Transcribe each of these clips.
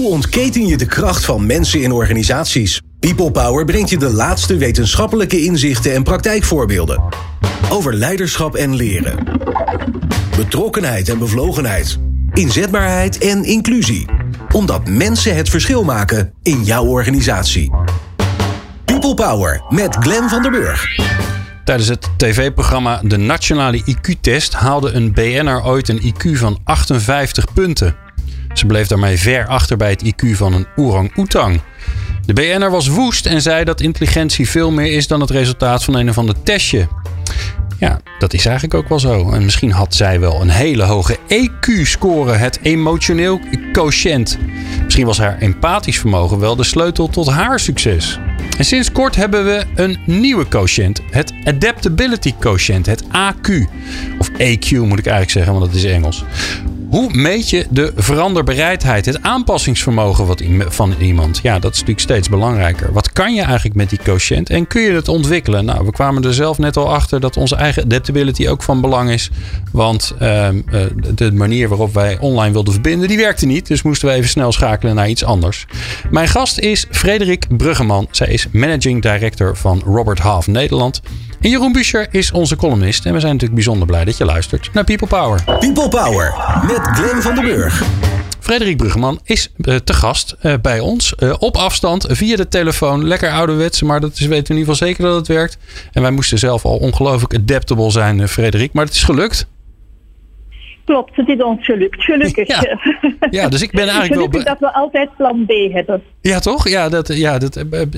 Hoe ontketen je de kracht van mensen in organisaties? People Power brengt je de laatste wetenschappelijke inzichten en praktijkvoorbeelden. Over leiderschap en leren. Betrokkenheid en bevlogenheid. Inzetbaarheid en inclusie. Omdat mensen het verschil maken in jouw organisatie. People Power met Glenn van der Burg. Tijdens het tv-programma De Nationale IQ-test haalde een BN'er ooit een IQ van 58 punten. Ze bleef daarmee ver achter bij het IQ van een orang-oetang. De BN'er was woest en zei dat intelligentie veel meer is dan het resultaat van een of ander testje. Ja, dat is eigenlijk ook wel zo. En misschien had zij wel een hele hoge EQ-score, het emotioneel quotient. Misschien was haar empathisch vermogen wel de sleutel tot haar succes. En sinds kort hebben we een nieuwe quotient, het Adaptability Quotient, het AQ. Of EQ moet ik eigenlijk zeggen, want dat is Engels. Hoe meet je de veranderbereidheid, het aanpassingsvermogen wat van iemand? Ja, dat is natuurlijk steeds belangrijker. Wat kan je eigenlijk met die quotient en kun je het ontwikkelen? Nou, we kwamen er zelf net al achter dat onze eigen adaptability ook van belang is. Want uh, de manier waarop wij online wilden verbinden, die werkte niet. Dus moesten we even snel schakelen naar iets anders. Mijn gast is Frederik Bruggeman. Zij is Managing Director van Robert Half Nederland. En Jeroen Buescher is onze columnist. En we zijn natuurlijk bijzonder blij dat je luistert naar People Power. People Power met Glenn van den Burg. Frederik Bruggeman is uh, te gast uh, bij ons. Uh, op afstand, via de telefoon. Lekker ouderwets, maar dat is, weten we in ieder geval zeker dat het werkt. En wij moesten zelf al ongelooflijk adaptable zijn, Frederik. Maar het is gelukt. Klopt, het is ons gelukt. Gelukkig. Ja, ja dus ik ben eigenlijk Gelukkig wel... dat we altijd plan B hebben. Ja, toch? Ja, dat, ja, dat,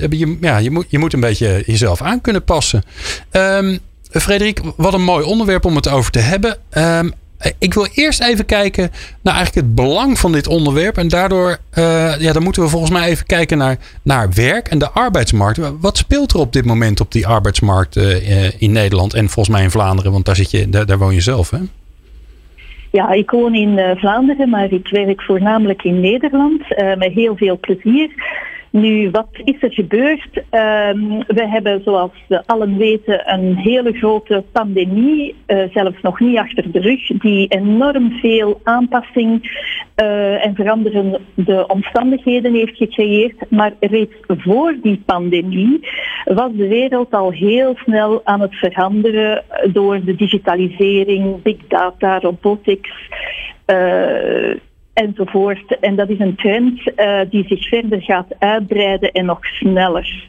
je, ja je, moet, je moet een beetje jezelf aan kunnen passen. Um, Frederik, wat een mooi onderwerp om het over te hebben. Um, ik wil eerst even kijken naar eigenlijk het belang van dit onderwerp. En daardoor, uh, ja, dan moeten we volgens mij even kijken naar, naar werk en de arbeidsmarkt. Wat speelt er op dit moment op die arbeidsmarkt uh, in Nederland en volgens mij in Vlaanderen? Want daar, zit je, daar, daar woon je zelf, hè? Ja, ik woon in uh, Vlaanderen, maar ik werk voornamelijk in Nederland uh, met heel veel plezier. Nu, wat is er gebeurd? Um, we hebben, zoals we allen weten, een hele grote pandemie, uh, zelfs nog niet achter de rug, die enorm veel aanpassing uh, en veranderende omstandigheden heeft gecreëerd. Maar reeds voor die pandemie was de wereld al heel snel aan het veranderen door de digitalisering, big data, robotics. Uh, enzovoort. En dat is een trend uh, die zich verder gaat uitbreiden en nog sneller.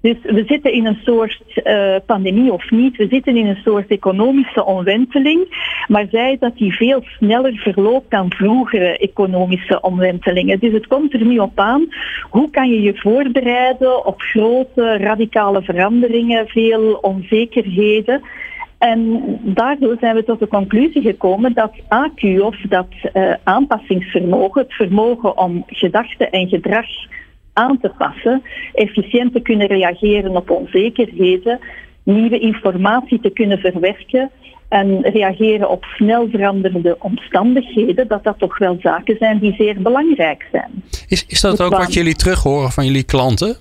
Dus we zitten in een soort uh, pandemie of niet, we zitten in een soort economische omwenteling, maar zij dat die veel sneller verloopt dan vroegere economische omwentelingen. Dus het komt er nu op aan, hoe kan je je voorbereiden op grote radicale veranderingen, veel onzekerheden. En daardoor zijn we tot de conclusie gekomen dat AQ of dat uh, aanpassingsvermogen, het vermogen om gedachten en gedrag aan te passen, efficiënt te kunnen reageren op onzekerheden, nieuwe informatie te kunnen verwerken en reageren op snel veranderende omstandigheden, dat dat toch wel zaken zijn die zeer belangrijk zijn. Is, is dat ook wat jullie terug horen van jullie klanten?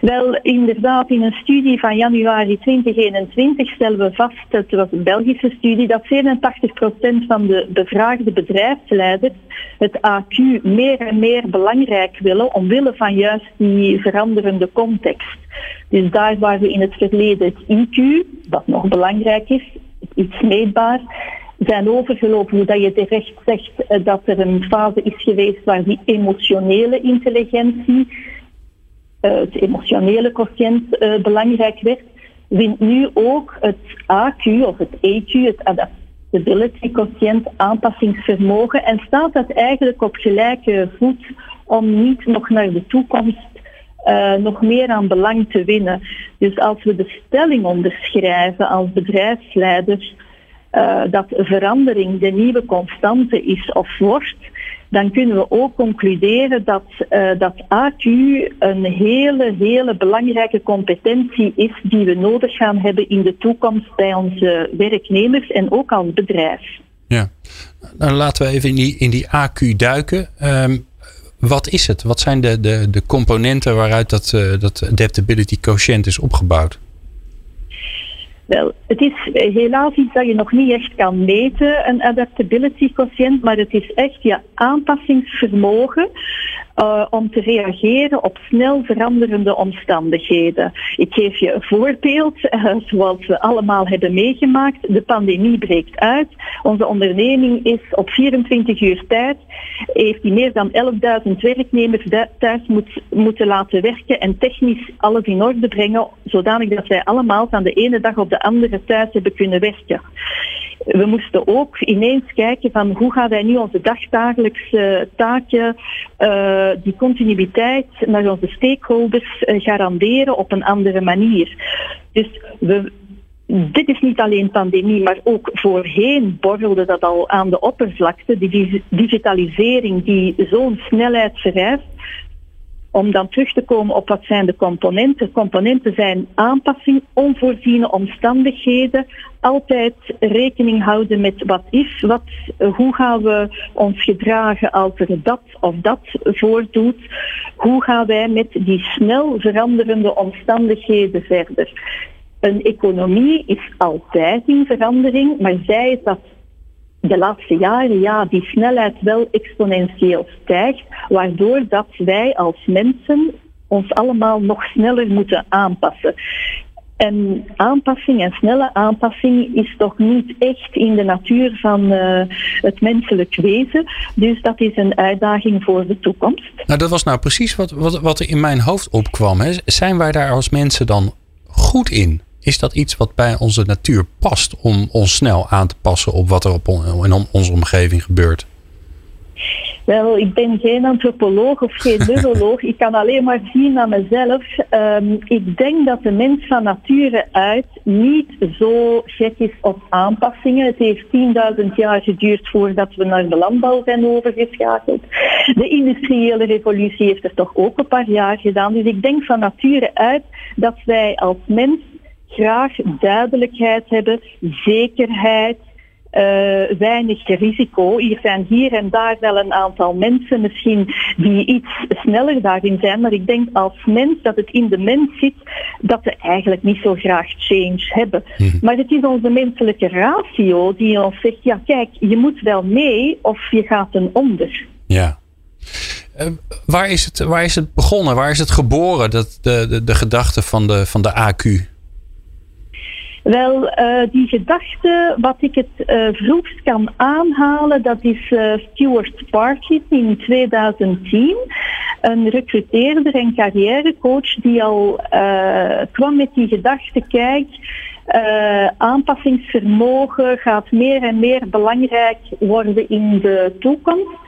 Wel, inderdaad, in een studie van januari 2021 stellen we vast, het was een Belgische studie, dat 87% van de bevraagde bedrijfsleiders het AQ meer en meer belangrijk willen, omwille van juist die veranderende context. Dus daar waar we in het verleden het IQ, wat nog belangrijk is, iets meetbaar, zijn overgelopen, hoe dat je terecht zegt eh, dat er een fase is geweest waar die emotionele intelligentie het emotionele quotient uh, belangrijk werd, wint nu ook het AQ of het EQ, het adaptability quotient, aanpassingsvermogen en staat dat eigenlijk op gelijke voet om niet nog naar de toekomst uh, nog meer aan belang te winnen. Dus als we de stelling onderschrijven als bedrijfsleiders dat verandering de nieuwe constante is of wordt, dan kunnen we ook concluderen dat, uh, dat AQ een hele, hele belangrijke competentie is die we nodig gaan hebben in de toekomst bij onze werknemers en ook als bedrijf. Ja, nou, laten we even in die, in die AQ duiken. Um, wat is het? Wat zijn de, de, de componenten waaruit dat, uh, dat adaptability quotient is opgebouwd? Wel, het is helaas iets dat je nog niet echt kan meten, een adaptability quotient, maar het is echt je aanpassingsvermogen uh, om te reageren op snel veranderende omstandigheden. Ik geef je een voorbeeld, uh, zoals we allemaal hebben meegemaakt. De pandemie breekt uit. Onze onderneming is op 24 uur tijd, heeft die meer dan 11.000 werknemers thuis moet, moeten laten werken en technisch alles in orde brengen, zodanig dat wij allemaal van de ene dag op de andere thuis hebben kunnen werken we moesten ook ineens kijken van hoe gaan wij nu onze dagdagelijkse taken, uh, die continuïteit naar onze stakeholders uh, garanderen op een andere manier. Dus we, dit is niet alleen pandemie, maar ook voorheen borrelde dat al aan de oppervlakte. Die digitalisering die zo'n snelheid vereist, om dan terug te komen op wat zijn de componenten. Componenten zijn aanpassing, onvoorziene omstandigheden, altijd rekening houden met wat is, wat, hoe gaan we ons gedragen als er dat of dat voordoet, hoe gaan wij met die snel veranderende omstandigheden verder. Een economie is altijd in verandering, maar zij is dat de laatste jaren ja, die snelheid wel exponentieel stijgt, waardoor dat wij als mensen ons allemaal nog sneller moeten aanpassen. En aanpassing en snelle aanpassing is toch niet echt in de natuur van uh, het menselijk wezen. Dus dat is een uitdaging voor de toekomst. Nou, dat was nou precies wat, wat, wat er in mijn hoofd opkwam. Hè. Zijn wij daar als mensen dan goed in? Is dat iets wat bij onze natuur past om ons snel aan te passen op wat er op in onze omgeving gebeurt? Wel, ik ben geen antropoloog of geen neuroloog. ik kan alleen maar zien aan mezelf. Um, ik denk dat de mens van nature uit niet zo gek is op aanpassingen. Het heeft 10.000 jaar geduurd voordat we naar de landbouw zijn overgeschakeld. De industriële revolutie heeft er toch ook een paar jaar gedaan. Dus ik denk van nature uit dat wij als mens graag duidelijkheid hebben, zekerheid, uh, weinig risico. Hier zijn hier en daar wel een aantal mensen misschien die iets sneller daarin zijn, maar ik denk als mens dat het in de mens zit dat we eigenlijk niet zo graag change hebben. Mhm. Maar het is onze menselijke ratio die ons zegt, ja kijk, je moet wel mee of je gaat een onder. Ja. Uh, waar, is het, waar is het begonnen? Waar is het geboren, dat, de, de, de gedachte van de, van de AQ? Wel, uh, die gedachte, wat ik het uh, vroegst kan aanhalen, dat is uh, Stuart Parkin in 2010. Een recruteerder en carrièrecoach die al kwam met die gedachte, kijk, aanpassingsvermogen gaat meer en meer belangrijk worden in de toekomst.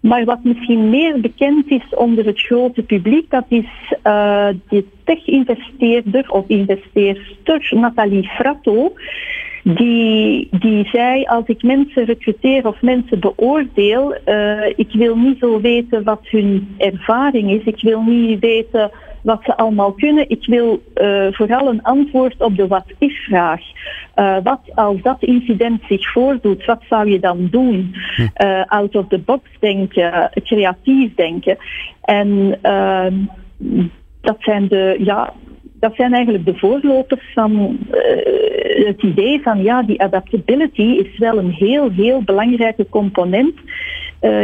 Maar wat misschien meer bekend is onder het grote publiek, dat is uh, de tech-investeerder of investeerster Nathalie Fratto. Die, die zei, als ik mensen recruteer of mensen beoordeel, uh, ik wil niet zo weten wat hun ervaring is. Ik wil niet weten wat ze allemaal kunnen. Ik wil uh, vooral een antwoord op de wat-is-vraag. Uh, wat als dat incident zich voordoet, wat zou je dan doen? Uh, out of the box denken, creatief denken. En ehm, dat zijn de, ja, dat zijn eigenlijk de voorlopers van het idee van ja, die adaptability is wel een heel, heel belangrijke component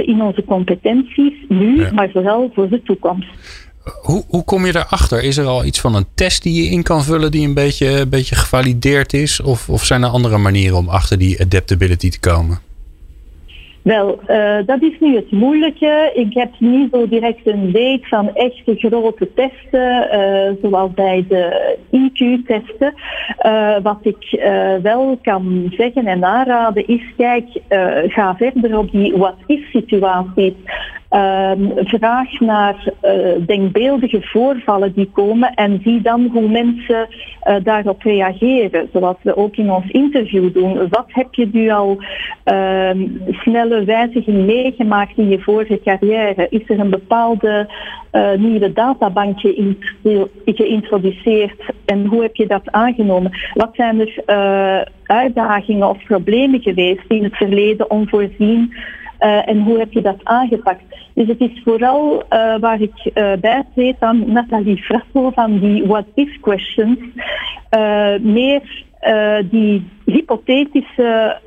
in onze competenties nu, maar vooral voor de toekomst. Hoe, hoe kom je daarachter? Is er al iets van een test die je in kan vullen die een beetje, een beetje gevalideerd is? Of, of zijn er andere manieren om achter die adaptability te komen? Wel, uh, dat is nu het moeilijke. Ik heb niet zo direct een weet van echte grote testen, uh, zoals bij de IQ-testen. Uh, wat ik wel kan zeggen en aanraden is, kijk, ga verder op die wat-is-situaties. Ehm, vraag naar uh, denkbeeldige voorvallen die komen en zie dan hoe mensen uh, daarop reageren. Zoals we ook in ons interview doen. Wat heb je nu al uh, snelle wijziging meegemaakt in je vorige carrière? Is er een bepaalde uh, nieuwe databank geïntroduceerd en hoe heb je dat aangenomen? Wat zijn er uitdagingen of problemen geweest in het verleden onvoorzien? Uh, en hoe heb je dat aangepakt? Dus het is vooral uh, waar ik uh, bij treed aan Nathalie Frasso van die what if questions. meer die hypothetische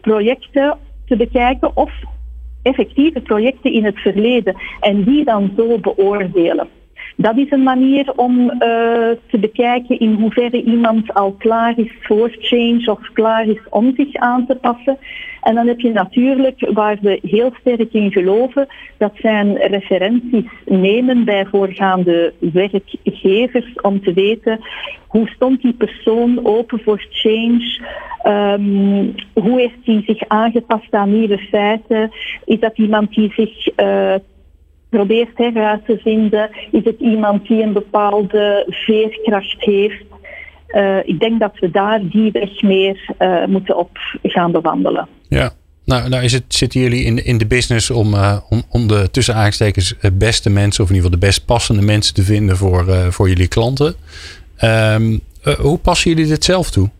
projecten te bekijken of effectieve projecten in het verleden en die dan zo beoordelen. Dat is een manier om uh, te bekijken in hoeverre iemand al klaar is voor change of klaar is om zich aan te passen. En dan heb je natuurlijk, waar we heel sterk in geloven, dat zijn referenties nemen bij voorgaande werkgevers om te weten hoe stond die persoon open voor change, um, hoe heeft hij zich aangepast aan nieuwe feiten, is dat iemand die zich uh, probeert heruit te vinden, is het iemand die een bepaalde veerkracht heeft. Uh, ik denk dat we daar die weg meer uh, moeten op gaan bewandelen. Ja, nou, nou is het, zitten jullie in, in de business om, uh, om, om de tussen beste mensen, of in ieder geval de best passende mensen te vinden voor, voor jullie klanten. Um, hoe passen jullie dit zelf toe?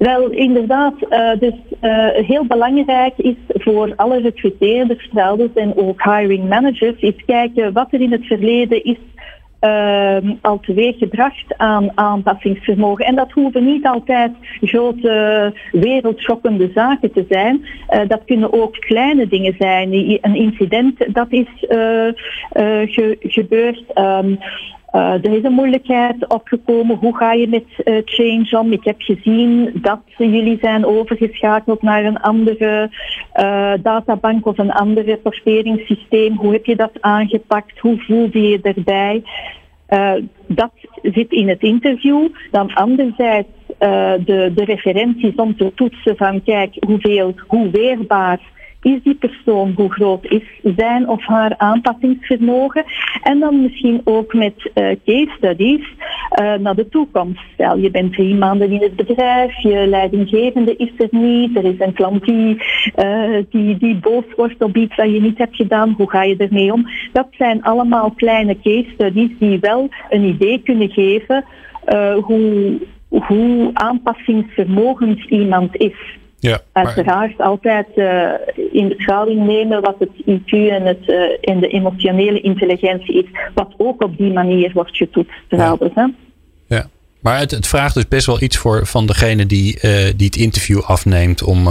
Wel, inderdaad. Uh, dus uh, heel belangrijk is voor alle recruteerders en ook hiring managers, is kijken wat er in het verleden is uh, al teweeggebracht aan aanpassingsvermogen. En dat hoeven niet altijd grote wereldschokkende zaken te zijn. Uh, dat kunnen ook kleine dingen zijn. Een incident dat is ge gebeurd. Um, uh, er is een moeilijkheid opgekomen. Hoe ga je met uh, change om? Ik heb gezien dat jullie zijn overgeschakeld naar een andere uh, databank of een andere sorteringssysteem. Hoe heb je dat aangepakt? Hoe voelde je erbij? dat zit in het interview. Dan anderzijds de, de referenties om te toetsen van kijk hoeveel, hoe weerbaar is die persoon, hoe groot is zijn of haar aanpassingsvermogen? En dan misschien ook met uh, case studies uh, naar de toekomst. Stel, je bent drie maanden in het bedrijf, je leidinggevende is er niet, er is een klant die, uh, die, die boos wordt op iets dat je niet hebt gedaan, hoe ga je ermee om? Dat zijn allemaal kleine case studies die wel een idee kunnen geven hoe, hoe aanpassingsvermogend iemand is. Ja, Uiteraard altijd uh, in beschouwing nemen wat het IQ en, het, uh, en de emotionele intelligentie is, wat ook op die manier wordt getoetst trouwens. Ja. ja. Maar het, het, vraagt dus best wel iets voor van degene die, uh, die het interview afneemt om,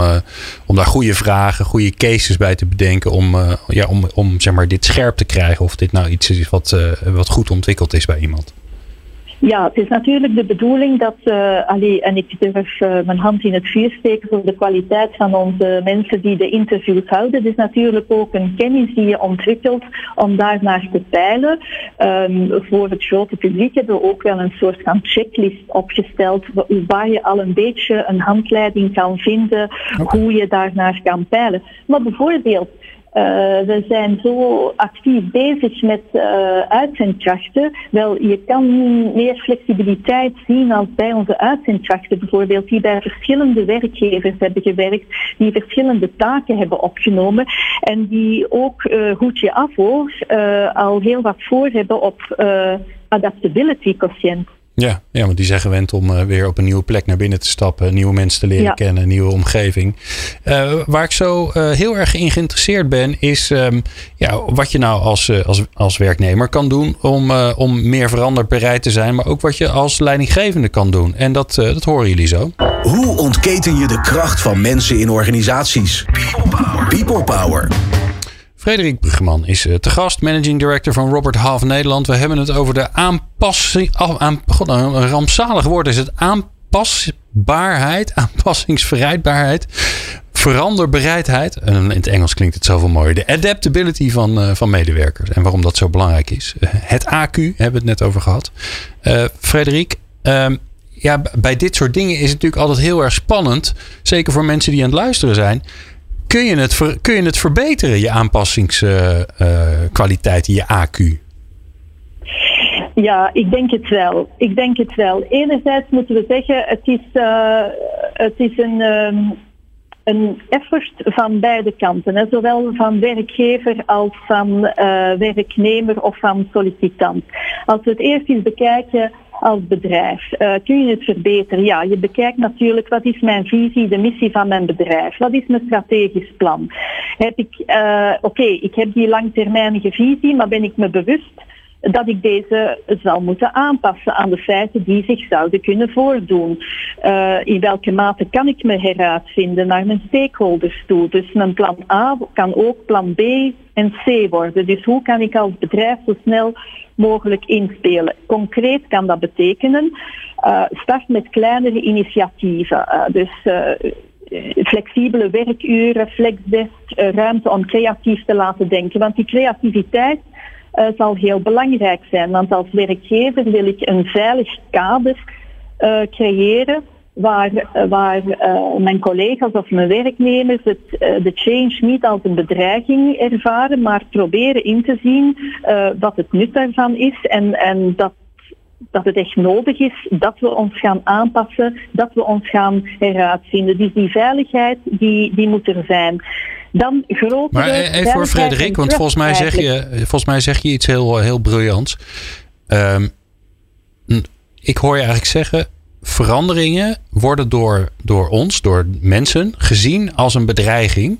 om daar goede vragen, goede cases bij te bedenken om, ja, om, om zeg maar, dit scherp te krijgen of dit nou iets is wat, wat goed ontwikkeld is bij iemand. Ja, het is natuurlijk de bedoeling dat, uh, allee, en ik durf uh, mijn hand in het vuur steken voor de kwaliteit van onze mensen die de interviews houden. Het is natuurlijk ook een kennis die je ontwikkelt om daar naar te peilen. Um, voor het grote publiek hebben we ook wel een soort van checklist opgesteld waar je al een beetje een handleiding kan vinden hoe je daar naar kan peilen. Maar bijvoorbeeld we zijn zo actief bezig met uh, uitzendkrachten. Wel, je kan meer flexibiliteit zien als bij onze uitzendkrachten bijvoorbeeld, die bij verschillende werkgevers hebben gewerkt, die verschillende taken hebben opgenomen en die ook uh, je af hoor, al heel wat voor hebben op adaptability quotient. Ja, ja, want die zijn gewend om uh, weer op een nieuwe plek naar binnen te stappen, nieuwe mensen te leren ja. kennen, een nieuwe omgeving. Uh, waar ik zo uh, heel erg in geïnteresseerd ben, is um, ja, wat je nou als, als, als werknemer kan doen om, om meer veranderbereid te zijn, maar ook wat je als leidinggevende kan doen. En dat, dat horen jullie zo. Hoe ontketen je de kracht van mensen in organisaties? People Power. People Power. Frederik Bruggeman is eh, te gast, managing director van Robert Half Nederland. We hebben het over de aanpassing. Aan, God, een rampzalig woord is het aanpasbaarheid, aanpassingsverrijdbaarheid, veranderbereidheid. In het Engels klinkt het zoveel mooier. De adaptability van, uh, van medewerkers en waarom dat zo belangrijk is. Uh, het AQ hebben we het net over gehad. Uh, Frederik, ehm, ja, bij dit soort dingen is het natuurlijk altijd heel erg spannend. Zeker voor mensen die aan het luisteren zijn. Kun je het, kun je het verbeteren, je aanpassingskwaliteit, uh, je AQ? Ja, ik denk het wel. Ik denk het wel. Enerzijds moeten we zeggen, het is, uh, het is een, um, een effort van beide kanten. Zowel van werkgever als van uh, werknemer of van sollicitant. Als we het eerst eens bekijken als bedrijf? Uh, kun je het verbeteren? Ja, je bekijkt natuurlijk wat is mijn visie, de missie van mijn bedrijf? Wat is mijn strategisch plan? Heb ik, uh, oké, ik heb die langtermijnige visie, maar ben ik me bewust dat ik deze zal moeten aanpassen aan de feiten die zich zouden kunnen voordoen. Uh, in welke mate kan ik me heruitvinden naar mijn stakeholders toe? Dus mijn plan A kan ook plan B en C worden. Dus hoe kan ik als bedrijf zo snel mogelijk inspelen? Concreet kan dat betekenen, uh, start met kleinere initiatieven. Uh, dus flexibele werkuren, flexdesk, ruimte om creatief te laten denken. Want die creativiteit uh, zal heel belangrijk zijn. Want als werkgever wil ik een veilig kader uh, creëren waar, uh, waar mijn collega's of mijn werknemers het, de change niet als een bedreiging ervaren, maar proberen in te zien wat het nut daarvan is en, en dat dat het echt nodig is dat we ons gaan aanpassen, dat we ons gaan heruitvinden. Dus die veiligheid, die, die moet er zijn. Dan grotere maar even voor Frederik, want volgens mij, zeg je, volgens mij zeg je iets heel, heel briljants. Um, ik hoor je eigenlijk zeggen, veranderingen worden door, door ons, door mensen, gezien als een bedreiging.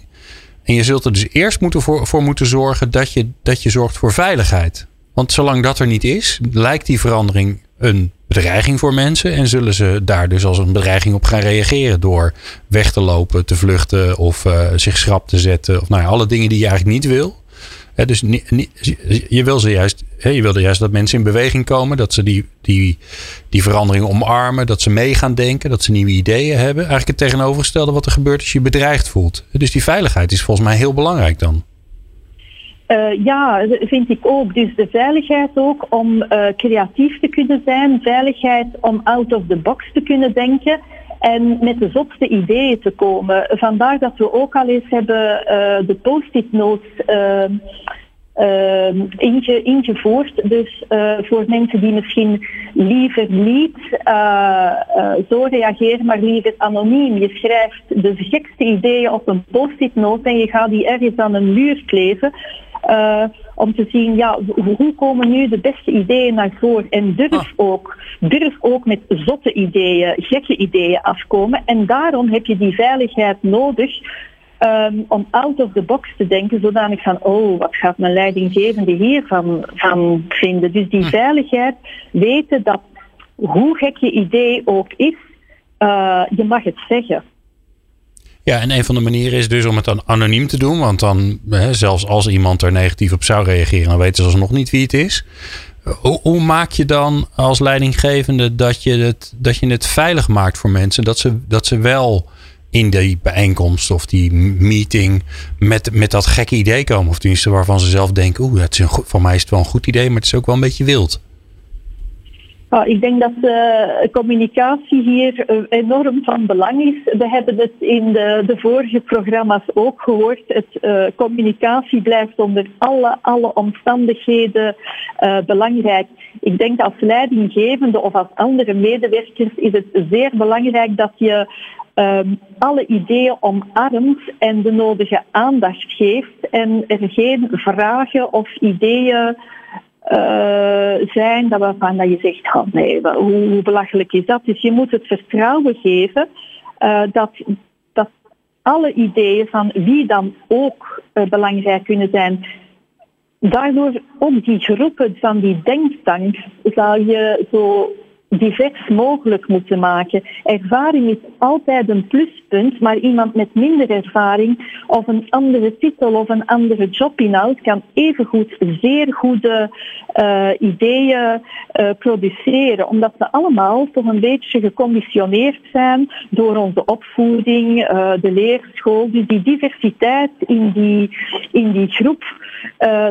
En je zult er dus eerst moeten voor, voor moeten zorgen dat je, dat je zorgt voor veiligheid. Want zolang dat er niet is, lijkt die verandering een bedreiging voor mensen. En zullen ze daar dus als een bedreiging op gaan reageren door weg te lopen, te vluchten of uh, zich schrap te zetten. Of nou ja, alle dingen die je eigenlijk niet wil. dus je wil ze juist, je wilde juist dat mensen in beweging komen, dat ze die, die, die verandering omarmen, dat ze mee gaan denken, dat ze nieuwe ideeën hebben. Eigenlijk het tegenovergestelde wat er gebeurt als je je bedreigd voelt. Dus die veiligheid is volgens mij heel belangrijk dan. Uh, ja, vind ik ook. Dus de veiligheid ook om uh, creatief te kunnen zijn, veiligheid om out of the box te kunnen denken en met de zotste ideeën te komen. Vandaar dat we ook al eens hebben uh, de post-it notes inge, ingevoerd. Dus voor mensen die misschien liever niet zo reageren, maar liever anoniem. Je schrijft de gekste ideeën op een post-it note en je gaat die ergens aan een muur kleven. Uh, om te zien, ja, hoe komen nu de beste ideeën naar voren? En durf ah. ook, durf ook met zotte ideeën, gekke ideeën afkomen. En daarom heb je die veiligheid nodig um, om out of the box te denken, zodanig van, oh, wat gaat mijn leidinggevende hiervan van vinden? Dus die hm. veiligheid, weten dat hoe gek je idee ook is, uh, je mag het zeggen. Ja, en een van de manieren is dus om het dan anoniem te doen. Want dan, hè, zelfs als iemand er negatief op zou reageren, dan weten ze alsnog niet wie het is. Hoe, maak je dan als leidinggevende dat je, het, dat je het veilig maakt voor mensen? Dat ze, dat ze wel in die bijeenkomst of die meeting met, met dat gekke idee komen. Of tenminste waarvan ze zelf denken, oeh, voor mij is het wel een goed idee, maar het is ook wel een beetje wild. Oh, ik denk dat uh, communicatie hier uh, enorm van belang is. We hebben het in de, de vorige programma's ook gehoord. Het, uh, communicatie blijft onder alle, alle omstandigheden belangrijk. Ik denk als leidinggevende of als andere medewerkers is het zeer belangrijk dat je um, alle ideeën omarmt en de nodige aandacht geeft en er geen vragen of ideeën uh, zijn dat waarvan dat je zegt, nee, hoe, belachelijk is dat? Dus je moet het vertrouwen geven uh, dat, dat alle ideeën van wie dan ook uh, belangrijk kunnen zijn, daardoor ook die groepen van die denktank zal je zo divers mogelijk moeten maken. Ervaring is altijd een pluspunt, maar iemand met minder ervaring of een andere titel of een andere jobinhoud kan evengoed zeer goede uh, ideeën uh, produceren, omdat ze allemaal toch een beetje geconditioneerd zijn door onze opvoeding, uh, de leerschool. Dus die diversiteit in die, in die groep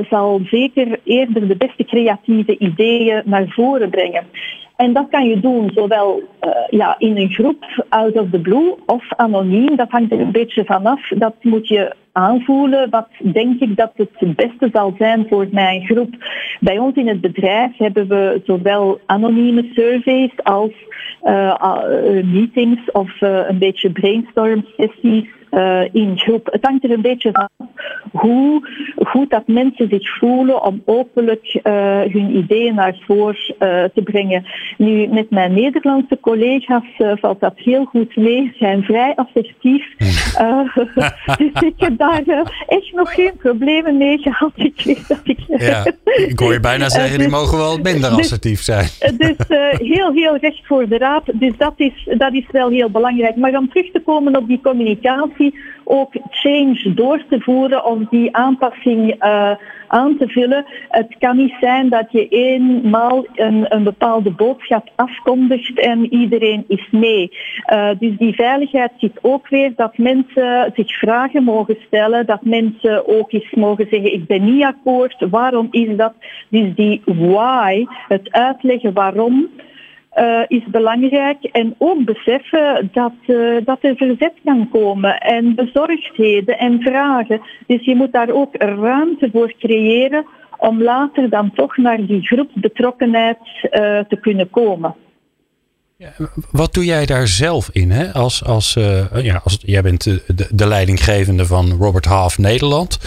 zal zeker eerder de beste creatieve ideeën naar voren brengen. En dat kan je doen zowel uh, ja, in een groep, out of the blue, of anoniem. Dat hangt er een beetje vanaf. Dat moet je aanvoelen. Wat denk ik dat het beste zal zijn voor mijn groep? Bij ons in het bedrijf hebben we zowel anonieme surveys als uh, meetings of een beetje brainstorm sessies uh, in groep. Het hangt er een beetje van hoe goed dat mensen zich voelen om openlijk uh, hun ideeën naar voren uh, te brengen. Nu, met mijn Nederlandse collega's valt dat heel goed mee. Ze zijn vrij assertief. dus ik heb daar echt nog geen problemen mee gehad. Ik weet dat ik... ja, ik hoor je bijna zeggen, die mogen wel minder dus- assertief zijn. dus heel, heel recht voor de raap. Dus dat is, dat is wel heel belangrijk. Maar om terug te komen op die communicatie, ook change door te voeren of die aanpassing uh, aan te vullen. Het kan niet zijn dat je eenmaal een, een bepaalde boodschap afkondigt en iedereen is mee. Uh, dus die veiligheid zit ook weer dat mensen zich vragen mogen stellen, dat mensen ook eens mogen zeggen ik ben niet akkoord, waarom is dat? Dus die why, het uitleggen waarom, uh, is belangrijk. En ook beseffen dat, uh, dat er verzet kan komen en bezorgdheden en vragen. Dus je moet daar ook ruimte voor creëren om later dan toch naar die groepsbetrokkenheid uh, te kunnen komen. Wat doe jij daar zelf in? Hè? Als, als, uh, ja, als, jij bent de, de, leidinggevende van Robert Half Nederland.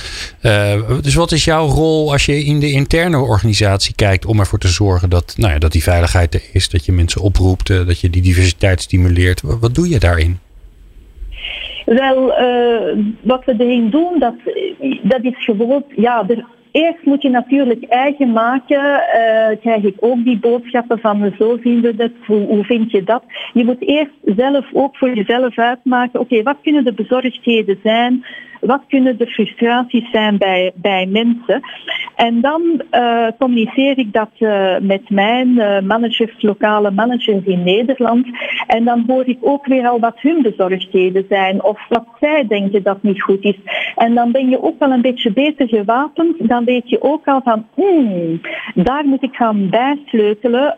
Uh, dus wat is jouw rol als je in de interne organisatie kijkt om ervoor te zorgen dat, nou ja, dat die veiligheid er is, dat je mensen oproept, uh, dat je die diversiteit stimuleert? Wat, doe je daarin? Wel, wat we erin doen, dat, dat is gewoon, ja, Eerst moet je natuurlijk eigen maken. Uh, krijg ik ook die boodschappen van zo zien we het, hoe, hoe, vind je dat? Je moet eerst zelf ook voor jezelf uitmaken, oké, wat kunnen de bezorgdheden zijn? Wat kunnen de frustraties zijn bij, bij mensen? En dan uh, communiceer ik dat uh, met mijn uh, managers, lokale managers in Nederland. En dan hoor ik ook weer al wat hun bezorgdheden zijn of wat zij denken dat niet goed is. En dan ben je ook wel een beetje beter gewapend. Dan weet je ook al van, hmm, daar moet ik gaan bijsleutelen.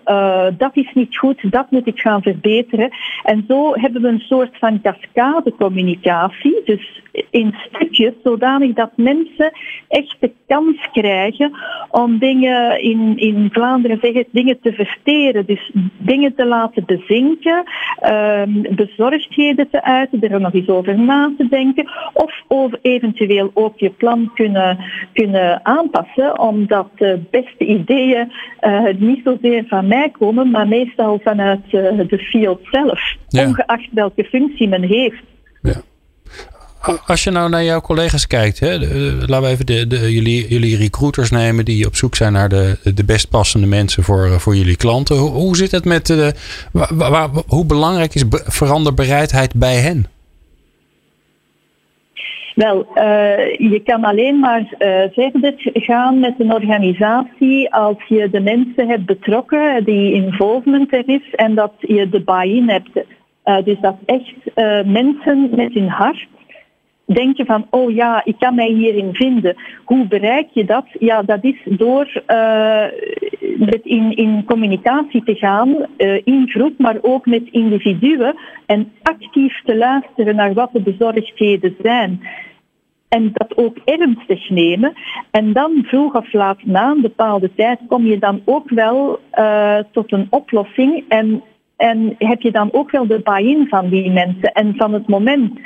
dat is niet goed, dat moet ik gaan verbeteren. En zo hebben we een soort van cascade communicatie. Dus in stukjes, zodanig dat mensen echt de kans krijgen om dingen in, in Vlaanderen zeggen, dingen te verteren. Dus dingen te laten bezinken, um, bezorgdheden te uiten, er nog eens over na te denken. Of over eventueel ook je plan kunnen, kunnen aanpassen, omdat de beste ideeën uh, niet zozeer van mij komen, maar meestal vanuit uh, de field zelf, ja. ongeacht welke functie men heeft. Als je nou naar jouw collega's kijkt, hè, laten we even de, de, jullie, jullie recruiters nemen die op zoek zijn naar de, de best passende mensen voor, eh, voor jullie klanten. Hoe, zit het met waar, hoe belangrijk is veranderbereidheid bij hen? Wel, uh, je kan alleen maar verder gaan met een organisatie als je de mensen hebt betrokken, die involvement er is en dat je de buy-in hebt. Dus dat echt mensen met hun hart denk je van, oh ja, ik kan mij hierin vinden. Hoe bereik je dat? Ja, dat is door uh, met in, in communicatie te gaan, uh, in groep, maar ook met individuen en actief te luisteren naar wat de bezorgdheden zijn. En dat ook ernstig nemen. En dan vroeg of laat na een bepaalde tijd kom je dan ook wel uh, tot een oplossing en, en heb je dan ook wel de buy-in van die mensen. En van het moment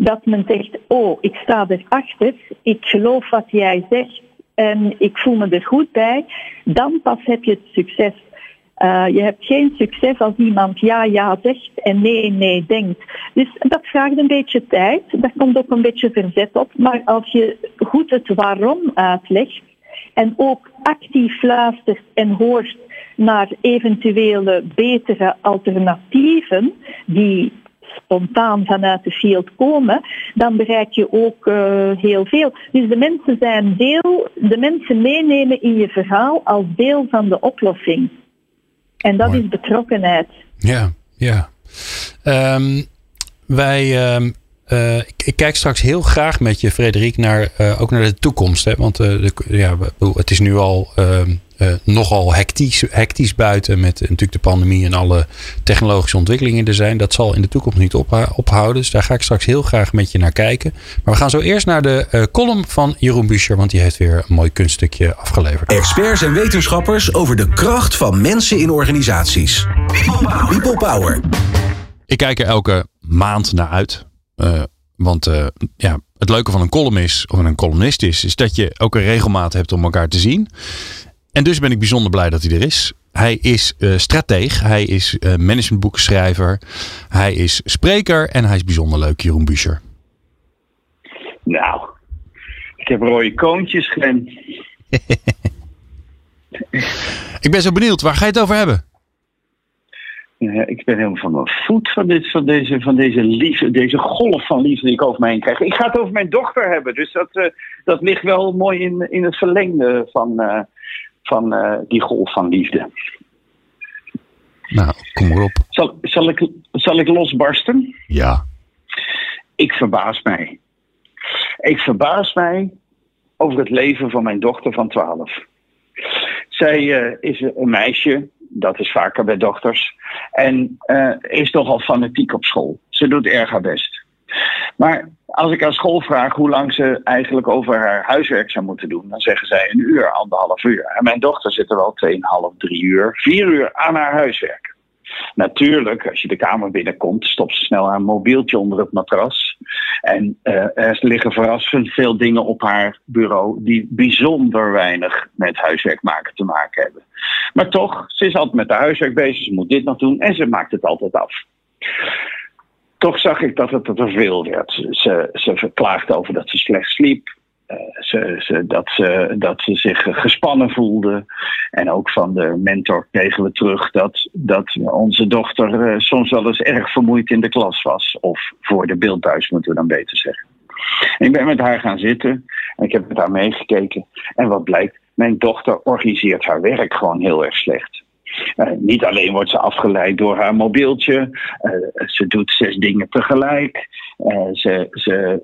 dat men zegt, oh, ik sta erachter, ik geloof wat jij zegt en ik voel me er goed bij, dan pas heb je het succes. Uh, je hebt geen succes als iemand ja, ja zegt en nee, nee denkt. Dus dat vraagt een beetje tijd. Daar komt ook een beetje verzet op. Maar als je goed het waarom uitlegt en ook actief luistert en hoort naar eventuele betere alternatieven die spontaan vanuit de field komen, dan bereik je ook uh, heel veel. Dus de mensen zijn deel, de mensen meenemen in je verhaal als deel van de oplossing. En dat Mooi. is betrokkenheid. Ja, ja. Um, wij. Um uh, ik, ik, kijk straks heel graag met je, Frederik, naar, uh, ook naar de toekomst. Hè? Want uh, de, ja, het is nu al ehm, nogal hectisch, hectisch buiten met natuurlijk de pandemie en alle technologische ontwikkelingen er zijn. Dat zal in de toekomst niet ophouden. Dus daar ga ik straks heel graag met je naar kijken. Maar we gaan zo eerst naar de column van Jeroen Buescher, want die heeft weer een mooi kunststukje afgeleverd. Experts en wetenschappers over de kracht van mensen in organisaties. People Power. People Power. Ik kijk er elke maand naar uit. Uh, want uh, ja, het leuke van een column is, of een columnist is, is dat je ook een regelmaat hebt om elkaar te zien. En dus ben ik bijzonder blij dat hij er is. Hij is uh, strateeg, hij is uh, managementboekenschrijver, hij is spreker en hij is bijzonder leuk, Jeroen Buescher. Nou, ik heb rode koontjes, ik ben zo benieuwd, waar ga je het over hebben? Ja, ik ben helemaal van mijn voet van, dit, van, deze, van deze, liefde, deze golf van liefde die ik over mij heen krijg. Ik ga het over mijn dochter hebben, dus dat, dat ligt wel mooi in, in het verlengde van, van uh, die golf van liefde. Nou, kom maar op. Zal, zal, ik, zal ik losbarsten? Ja. Ik verbaas mij. Ik verbaas mij over het leven van mijn dochter van 12. Zij uh, is een meisje, dat is vaker bij dochters, en uh, is nogal fanatiek op school. Ze doet erg haar best. Maar als ik aan school vraag hoe lang ze eigenlijk over haar huiswerk zou moeten doen, dan zeggen zij een uur, anderhalf uur. En mijn dochter zit er wel 2,5, 3 uur, 4 uur aan haar huiswerk. Natuurlijk, als je de kamer binnenkomt, stopt ze snel haar mobieltje onder het matras. En uh, er liggen verrassend veel dingen op haar bureau die bijzonder weinig met huiswerk maken te maken hebben. Maar toch, ze is altijd met haar huiswerk bezig, ze moet dit nog doen en ze maakt het altijd af. Toch zag ik dat het te veel werd. Ze, ze verklaagde over dat ze slecht sliep. Uh, ze, dat, ze, dat ze zich gespannen voelde. En ook van de mentor kregen we terug dat, dat onze dochter uh, soms wel eens erg vermoeid in de klas was. Of voor de beeldbuis, moeten we dan beter zeggen. En ik ben met haar gaan zitten en ik heb met haar meegekeken. En wat blijkt, mijn dochter organiseert haar werk gewoon heel erg slecht. Uh, niet alleen wordt ze afgeleid door haar mobieltje, uh, ze doet zes dingen tegelijk. Uh, ze ze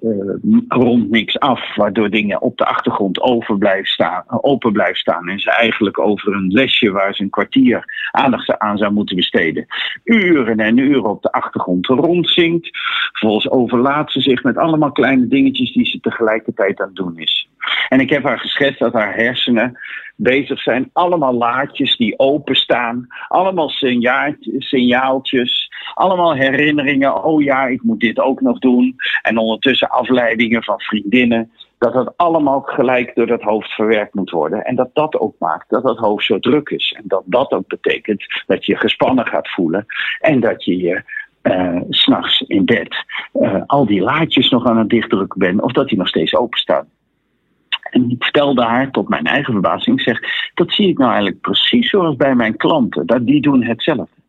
rondt niks af, waardoor dingen op de achtergrond over blijven staan, open blijven staan. En ze eigenlijk over een lesje waar ze een kwartier aandacht aan zou moeten besteden, uren en uren op de achtergrond rondzinkt. Vervolgens overlaat ze zich met allemaal kleine dingetjes die ze tegelijkertijd aan het doen is. En ik heb haar geschetst dat haar hersenen bezig zijn. Allemaal laadjes die openstaan. Allemaal signaaltjes. Allemaal herinneringen. Oh ja, ik moet dit ook nog doen. En ondertussen afleidingen van vriendinnen. Dat dat allemaal gelijk door dat hoofd verwerkt moet worden. En dat dat ook maakt dat dat hoofd zo druk is. En dat dat ook betekent dat je gespannen gaat voelen. En dat je je uh, s'nachts in bed uh, al die laadjes nog aan het dichtdrukken bent. Of dat die nog steeds openstaan. En ik vertelde haar tot mijn eigen verbazing, zeg, dat zie ik nou eigenlijk precies zoals bij mijn klanten. Dat die doen hetzelfde.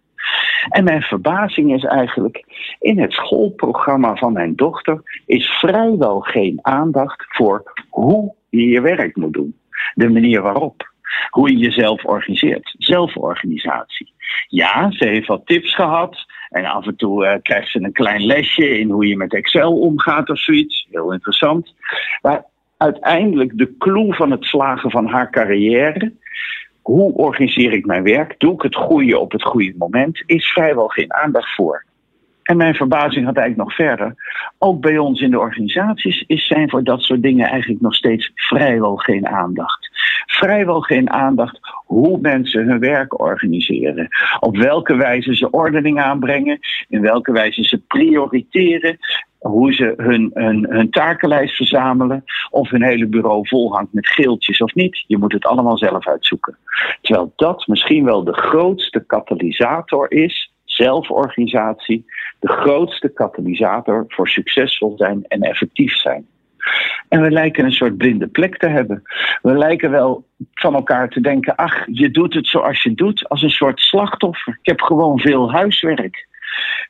En mijn verbazing is eigenlijk, in het schoolprogramma van mijn dochter is vrijwel geen aandacht voor hoe je je werk moet doen. De manier waarop. Hoe je jezelf organiseert. Zelforganisatie. Ja, ze heeft wat tips gehad. En af en toe uh, krijgt ze een klein lesje in hoe je met Excel omgaat of zoiets. Heel interessant. Maar uiteindelijk de clue van het slagen van haar carrière. Hoe organiseer ik mijn werk? Doe ik het goede op het goede moment? Is vrijwel geen aandacht voor. En mijn verbazing gaat eigenlijk nog verder. Ook bij ons in de organisaties is zijn voor dat soort dingen eigenlijk nog steeds vrijwel geen aandacht. Vrijwel geen aandacht hoe mensen hun werk organiseren. Op welke wijze ze ordening aanbrengen. In welke wijze ze prioriteren hoe ze hun, hun, hun takenlijst verzamelen. Of hun hele bureau volhangt met geeltjes of niet. Je moet het allemaal zelf uitzoeken. Terwijl dat misschien wel de grootste katalysator is, zelforganisatie, de grootste katalysator voor succesvol zijn en effectief zijn. En we lijken een soort blinde plek te hebben. We lijken wel van elkaar te denken: ach, je doet het zoals je doet, als een soort slachtoffer. Ik heb gewoon veel huiswerk.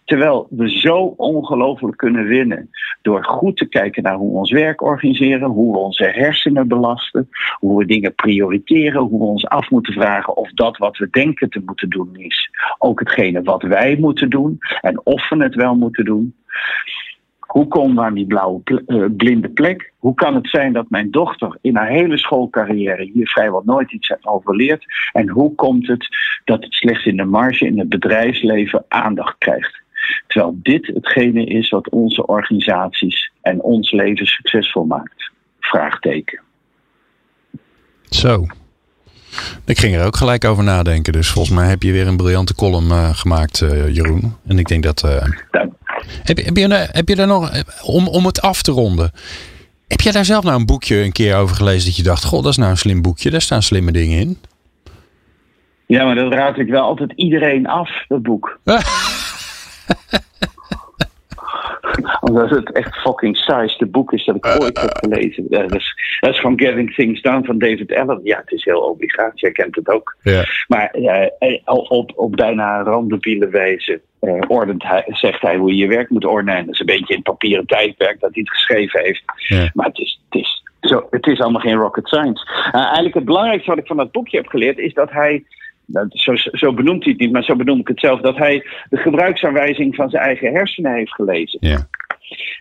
Terwijl we zo ongelooflijk kunnen winnen door goed te kijken naar hoe we ons werk organiseren, hoe we onze hersenen belasten, hoe we dingen prioriteren, hoe we ons af moeten vragen of dat wat we denken te moeten doen is ook hetgene wat wij moeten doen en of we het wel moeten doen. Hoe we aan die blauwe uh, blinde plek? Hoe kan het zijn dat mijn dochter in haar hele schoolcarrière hier vrijwel nooit iets over leert? En hoe komt het dat het slechts in de marge in het bedrijfsleven aandacht krijgt? Terwijl dit hetgene is wat onze organisaties en ons leven succesvol maakt. Vraagteken. Zo. Ik ging er ook gelijk over nadenken. Dus volgens mij heb je weer een briljante column uh, gemaakt, uh, Jeroen. En ik denk dat. Uh, Dank, Heb, heb, je, heb je daar nog, om, om het af te ronden, heb jij daar zelf nou een boekje een keer over gelezen dat je dacht, god, dat is nou een slim boekje, daar staan slimme dingen in? Ja, maar dat raad ik wel altijd iedereen af, dat boek. Omdat het echt fucking saaiste boek is dat ik ooit heb gelezen. Dat is, dat is van Getting Things Done van David Allen. Ja, het is heel obligaat, jij kent het ook. Ja. Maar uh, op, op bijna randebiele wijze uh, ordent hij, zegt hij hoe je je werk moet ordenen. Dat is een beetje in papieren tijdperk dat hij het geschreven heeft. Ja. Maar het is, het, is, zo, het is allemaal geen rocket science. Uh, eigenlijk het belangrijkste wat ik van dat boekje heb geleerd is dat hij zo, zo, benoemt hij het niet, maar zo benoem ik het zelf, dat hij de gebruiksaanwijzing van zijn eigen hersenen heeft gelezen. Ja.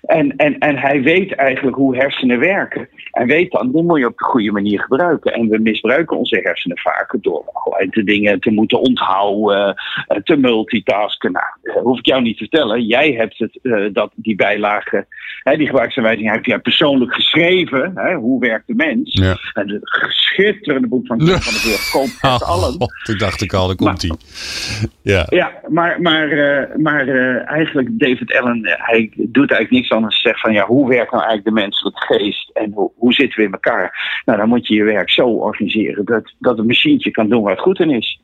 En, en, en hij weet eigenlijk hoe hersenen werken. En weet dan, die moet je op de goede manier gebruiken. En we misbruiken onze hersenen vaker door allerlei te dingen te moeten onthouden, eh, te multitasken. Nou, hoef ik jou niet te vertellen. Jij hebt het, uh, dat, die bijlage, hè, die gebruiksaanwijzing, heb jij persoonlijk geschreven. Hè, hoe werkt de mens? Ja. En het schitterende boek van van der Burg, Koop het oh, allen. toen dacht ik al, daar komt hij. Ja. ja, maar, maar, uh, maar eigenlijk David Allen, hij doet eigenlijk niks anders zeggen van ja, hoe werkt nou eigenlijk de menselijke geest en hoe, hoe zitten we in elkaar? Nou, dan moet je je werk zo organiseren dat, dat het machientje kan doen waar het goed in is.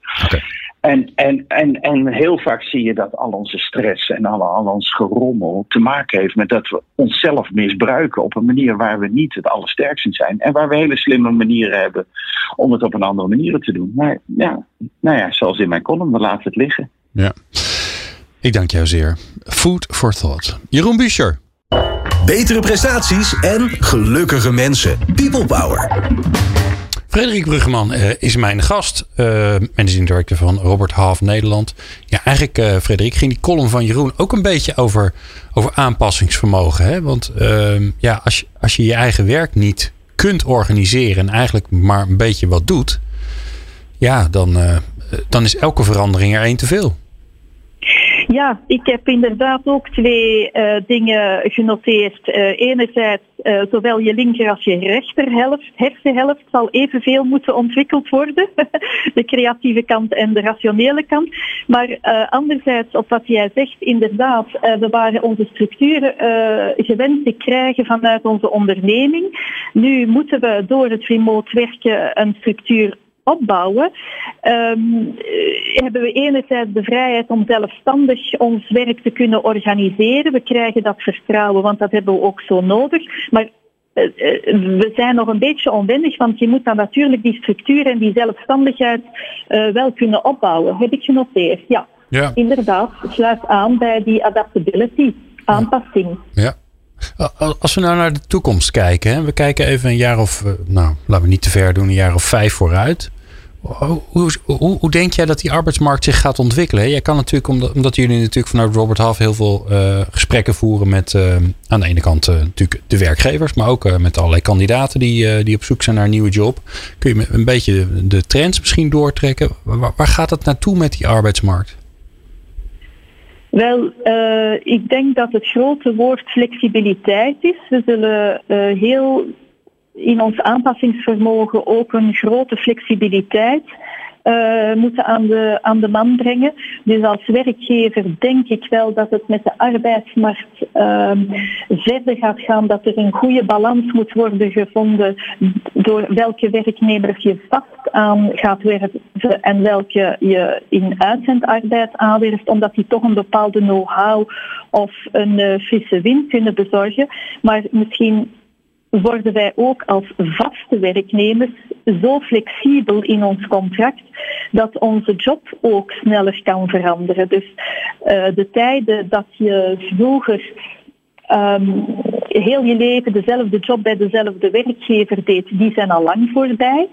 En, en, en, en heel vaak zie je dat al onze stress en al, al ons gerommel te maken heeft met dat we onszelf misbruiken op een manier waar we niet het allersterkst in zijn. En waar we hele slimme manieren hebben om het op een andere manier te doen. Maar ja, nou ja, zoals in mijn column, we laten het liggen. Ja. Ik dank jou zeer. Food for thought. Jeroen Buescher. Betere prestaties en gelukkige mensen. People Power. Frederik Bruggeman uh, is mijn gast, uh, managing director van Robert Half Nederland. Ja, eigenlijk, uh, Frederik, ging die column van Jeroen ook een beetje over, over aanpassingsvermogen. Hè? Want ehm, ja, als je, als je je eigen werk niet kunt organiseren en eigenlijk maar een beetje wat doet, ja, dan, dan is elke verandering er één te veel. Ja, ik heb inderdaad ook twee uh, dingen genoteerd. Uh, enerzijds, uh, zowel je linker als je rechterhelft, hersenhelft zal evenveel moeten ontwikkeld worden. de creatieve kant en de rationele kant. Maar anderzijds, op wat jij zegt, inderdaad, we waren onze structuren gewend te krijgen vanuit onze onderneming. Nu moeten we door het remote werken een structuur opbouwen, um, hebben we enerzijds de vrijheid om zelfstandig ons werk te kunnen organiseren. We krijgen dat vertrouwen, want dat hebben we ook zo nodig. Maar uh, we zijn nog een beetje onwendig, want je moet dan natuurlijk die structuur en die zelfstandigheid uh, wel kunnen opbouwen. Heb ik genoteerd? Ja, ja. inderdaad. Sluit aan bij die adaptability, aanpassing. Ja. Als we nou naar de toekomst kijken, hè? we kijken even een jaar of, nou laten we niet te ver doen, een jaar of vijf vooruit. Hoe, hoe, denk jij dat die arbeidsmarkt zich gaat ontwikkelen? Jij kan natuurlijk, omdat, jullie natuurlijk vanuit Robert Half heel veel uh, gesprekken voeren met uh, aan de ene kant natuurlijk de werkgevers, maar ook met allerlei kandidaten die, die op zoek zijn naar een nieuwe job. Kun je een beetje de trends misschien doortrekken? Waar, waar gaat het naartoe met die arbeidsmarkt? Wel, ik denk dat het grote woord flexibiliteit is. We zullen heel in ons aanpassingsvermogen ook een grote flexibiliteit uh, moeten aan de, aan de man brengen. Dus als werkgever denk ik wel dat het met de arbeidsmarkt uh, verder gaat gaan, dat er een goede balans moet worden gevonden door welke werknemer je vast aan gaat werven en welke je in uitzendarbeid aanwerft, omdat die toch een bepaalde know-how of een uh, frisse wind kunnen bezorgen. Maar misschien worden wij ook als vaste werknemers zo flexibel in ons contract dat onze job ook sneller kan veranderen. Dus uh, de tijden dat je vroeger um, heel je leven dezelfde job bij dezelfde werkgever deed, die zijn al lang voorbij.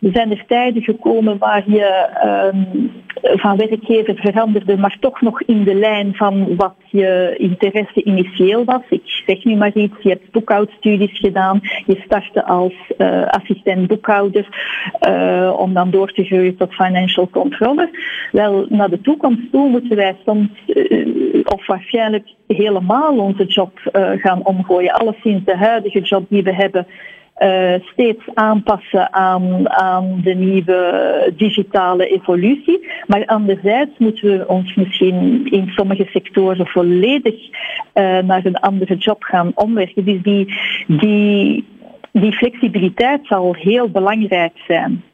Er zijn er tijden gekomen waar je um, van werkgever veranderde, maar toch nog in de lijn van wat je interesse initieel was. Ik zeg nu maar iets, je hebt boekhoudstudies gedaan, je startte als uh, assistent boekhouder uh, om dan door te groeien tot financial controller. Wel, naar de toekomst toe moeten wij soms, uh, of waarschijnlijk helemaal onze job gaan omgooien. Alleszins de huidige job die we hebben uh, steeds aanpassen aan, aan de nieuwe digitale evolutie. Maar anderzijds moeten we ons misschien in sommige sectoren volledig uh, naar een andere job gaan omwerken. Dus die, die, die flexibiliteit zal heel belangrijk zijn.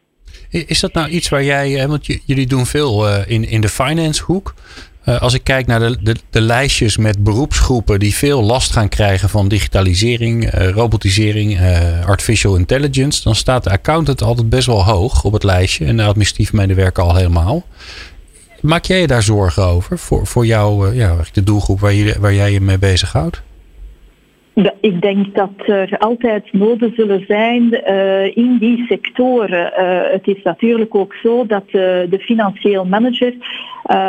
Is dat nou iets waar jij, want jullie doen veel in, in de finance hoek. Uh, als ik kijk naar de, de, de, lijstjes met beroepsgroepen die veel last gaan krijgen van digitalisering, uh, robotisering, uh, artificial intelligence, dan staat de accountant altijd best wel hoog op het lijstje en de administratief medewerker al helemaal. Maak jij je daar zorgen over voor, voor jou, ja, de doelgroep waar, je, waar jij je mee bezighoudt? Ik denk dat er altijd noden zullen zijn uh, in die sectoren. Uh, het is natuurlijk ook zo dat uh, de financieel manager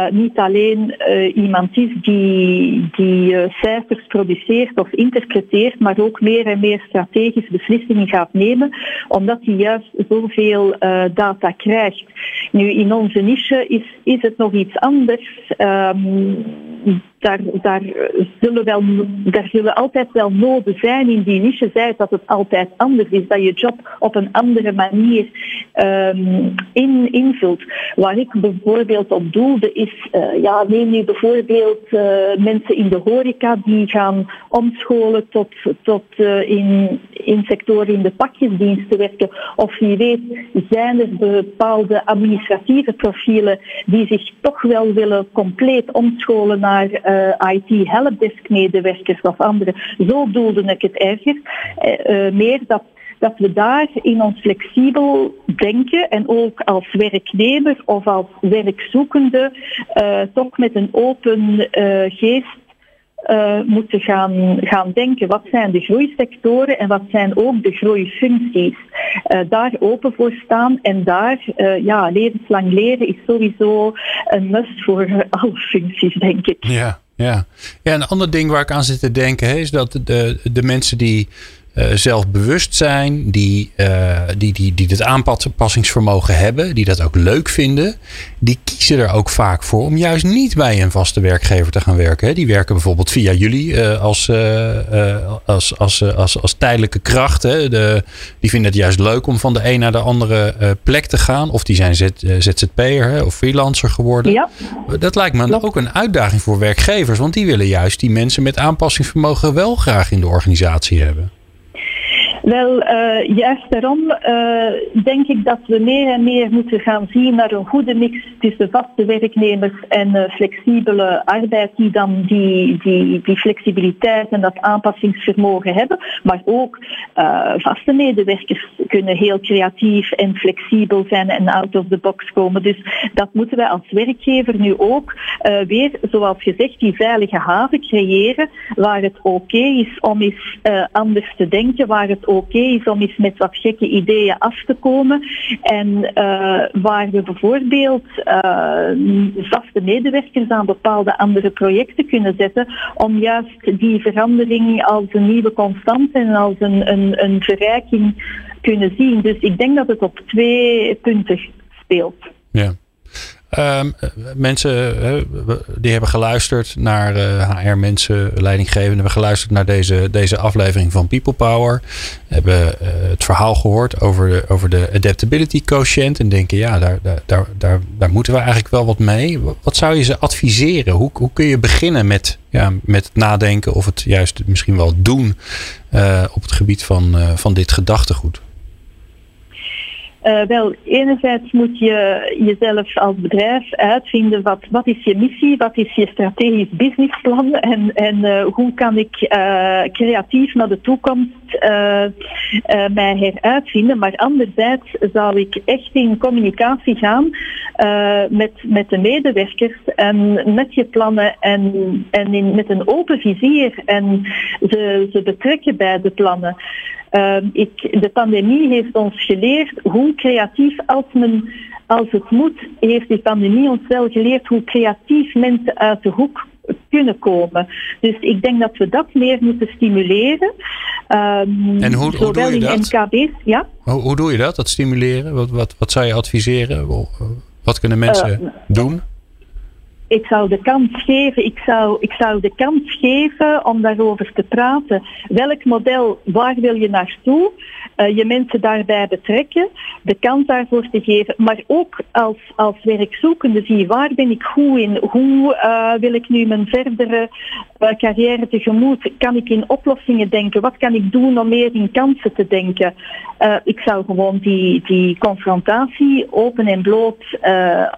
niet alleen iemand is die, die cijfers produceert of interpreteert, maar ook meer en meer strategische beslissingen gaat nemen, omdat hij juist zoveel data krijgt. Nu, in onze niche is, is het nog iets anders. Um, daar, daar, zullen wel, daar zullen altijd wel noden zijn in die niche. Zij dat het altijd anders is, dat je job op een andere manier um, in, invult. Waar ik bijvoorbeeld op doelde is, uh, ja, neem nu bijvoorbeeld uh, mensen in de horeca die gaan omscholen tot, tot uh, in, in sectoren in de pakjesdiensten werken. Of wie weet zijn er bepaalde administratieve profielen die zich toch wel willen compleet omscholen naar uh, IT helpdesk medewerkers of andere. Zo doelde ik het erger. Uh, meer dat dat we daar in ons flexibel denken en ook als werknemer of als werkzoekende uh, toch met een open geest moeten gaan, gaan denken. Wat zijn de groeisectoren en wat zijn ook de groeifuncties? Daar open voor staan en daar, ja, levenslang leren is sowieso een must voor alle functies, denk ik. Ja. Ja. ja, een ander ding waar ik aan zit te denken is dat de, de mensen die zelfbewust zijn, die, uh, die, die, die het aanpassingsvermogen hebben, die dat ook leuk vinden, die kiezen er ook vaak voor om juist niet bij een vaste werkgever te gaan werken. Hè. Die werken bijvoorbeeld via jullie uh, als, als, als, als, als tijdelijke kracht. Hè. De, die vinden het juist leuk om van de een naar de andere plek te gaan. Of die zijn ZZP'er hè, of freelancer geworden. Ja. Dat lijkt me ook een uitdaging voor werkgevers, want die willen juist die mensen met aanpassingsvermogen wel graag in de organisatie hebben. Wel, uh, juist daarom uh, denk ik dat we meer en meer moeten gaan zien naar een goede mix tussen vaste werknemers en uh, flexibele arbeid die dan die, die, die flexibiliteit en dat aanpassingsvermogen hebben. Maar ook vaste medewerkers kunnen heel creatief en flexibel zijn en out of the box komen. Dus dat moeten wij als werkgever nu ook weer, zoals gezegd, die veilige haven creëren waar het oké is om eens anders te denken, waar het oké is om eens met wat gekke ideeën af te komen. En uh, waar we bijvoorbeeld uh, vaste medewerkers aan bepaalde andere projecten kunnen zetten om juist die verandering als een nieuwe constante en als een, een, een verrijking kunnen zien. Dus ik denk dat het op twee punten speelt. Ja. Um, mensen die hebben geluisterd naar HR-mensen, leidinggevenden, hebben geluisterd naar deze, deze aflevering van People Power. Hebben uh, het verhaal gehoord over de, over de adaptability quotient. En denken, ja, daar, daar, daar, daar moeten we eigenlijk wel wat mee. Wat zou je ze adviseren? Hoe, hoe kun je beginnen met, ja, met het nadenken of het juist misschien wel doen op het gebied van, van dit gedachtegoed? Uh, wel, enerzijds moet je jezelf als bedrijf uitvinden wat, wat is je missie, wat is je strategisch businessplan en, en uh, hoe kan ik uh, creatief naar de toekomst mij heruitvinden. Maar anderzijds zou ik echt in communicatie gaan met, met de medewerkers en met je plannen en, en in, met een open vizier en ze, ze betrekken bij de plannen. Uh, ik, de pandemie heeft ons geleerd hoe creatief als men als het moet, heeft die pandemie ons wel geleerd hoe creatief mensen uit de hoek kunnen komen. Dus ik denk dat we dat meer moeten stimuleren. Um, en hoe, hoe doe je dat? MKB's, ja? Hoe, hoe, doe je dat, dat stimuleren? Wat, wat, wat zou je adviseren? Wat kunnen mensen uh, doen? Ik zou de kans geven, ik zou, ik zou de kans geven om daarover te praten. Welk model, waar wil je naartoe? Uh, je mensen daarbij betrekken, de kans daarvoor te geven, maar ook als, als werkzoekende zie waar ben ik goed in, hoe uh, wil ik nu mijn verdere carrière tegemoet, kan ik in oplossingen denken, wat kan ik doen om meer in kansen te denken. ik zou gewoon die, die confrontatie open en bloot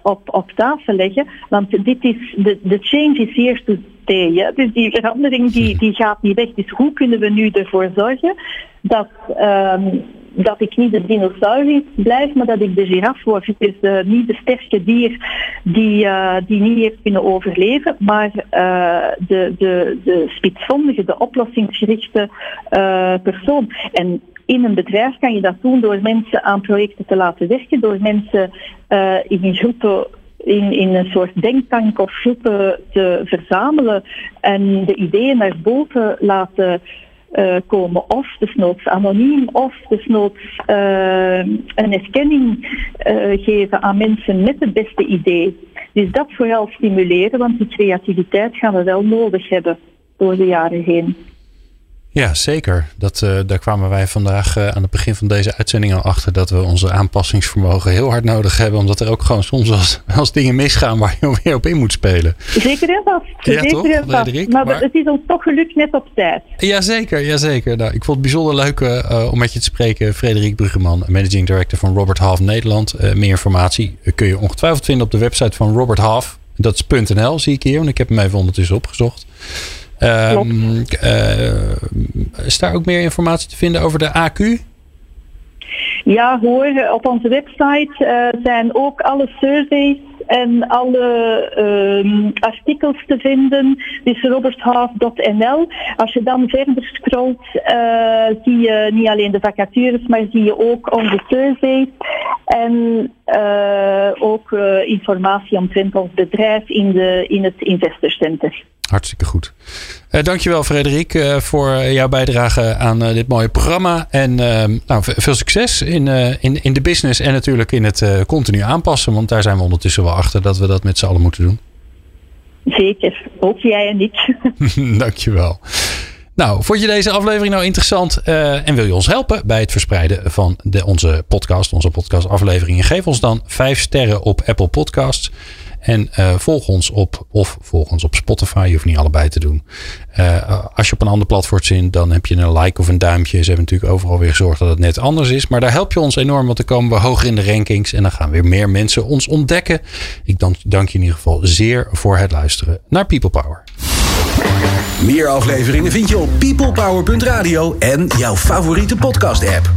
op, op tafel leggen, want dit is, de, de change is here to Hè? Dus die verandering die, die gaat niet weg. Dus hoe kunnen we nu ervoor zorgen dat, um, dat ik niet de dinosaurus blijf, maar dat ik de giraf word. Het is uh, niet de sterke dier die, uh, die niet heeft kunnen overleven, maar uh, de, de, de spitsvondige, de oplossingsgerichte persoon. En in een bedrijf kan je dat doen door mensen aan projecten te laten werken, door mensen in groepen in, in een soort denktank of groepen te verzamelen en de ideeën naar boven laten uh, komen. Of desnoods anoniem, of desnoods uh, een erkenning uh, geven aan mensen met het beste idee. Dus dat vooral stimuleren, want die creativiteit gaan we wel nodig hebben door de jaren heen. Ja, zeker. Dat, uh, daar kwamen wij vandaag uh, aan het begin van deze uitzending al achter dat we onze aanpassingsvermogen heel hard nodig hebben. Omdat er ook gewoon soms als, als dingen misgaan waar je weer op in moet spelen. Zeker en vast. Ja, zeker toch, vast. Maar, maar, het is ons toch gelukt net op tijd. Jazeker, jazeker. Nou, ik vond het bijzonder leuk uh, om met je te spreken. Frederik Bruggeman, Managing Director van Robert Half Nederland. meer informatie kun je ongetwijfeld vinden op de website van Robert Half. Dat is .nl zie ik hier, want ik heb hem even ondertussen opgezocht. Um, uh, is daar ook meer informatie te vinden over de AQ? Ja hoor, op onze website uh, zijn ook alle surveys en alle uh, artikels te vinden. Dus roberthalf.nl. Als je dan verder scrolt, uh, zie je niet alleen de vacatures, maar zie je ook onze surveys. En uh, ook informatie omtrent ons bedrijf in, de, in het Investor Center. Hartstikke goed. Uh, dankjewel Frederik uh, voor jouw bijdrage aan dit mooie programma. En nou, veel succes in, in, in de business en natuurlijk in het continu aanpassen. Want daar zijn we ondertussen wel achter dat we dat met z'n allen moeten doen. Zeker, ook jij en ik. dankjewel. Nou, vond je deze aflevering nou interessant en wil je ons helpen bij het verspreiden van de, onze podcast, onze podcastafleveringen? Geef ons dan vijf sterren op Apple Podcasts. En uh, volg ons op, of volg ons op Spotify. Je hoeft niet allebei te doen. Uh, als je op een ander platform zit, dan heb je een like of een duimpje. Ze hebben natuurlijk overal weer gezorgd dat het net anders is. Maar daar help je ons enorm, want dan komen we hoger in de rankings. En dan gaan weer meer mensen ons ontdekken. Ik dank, dank je in ieder geval zeer voor het luisteren naar People Power. Meer afleveringen vind je op peoplepower.radio en jouw favoriete podcast app.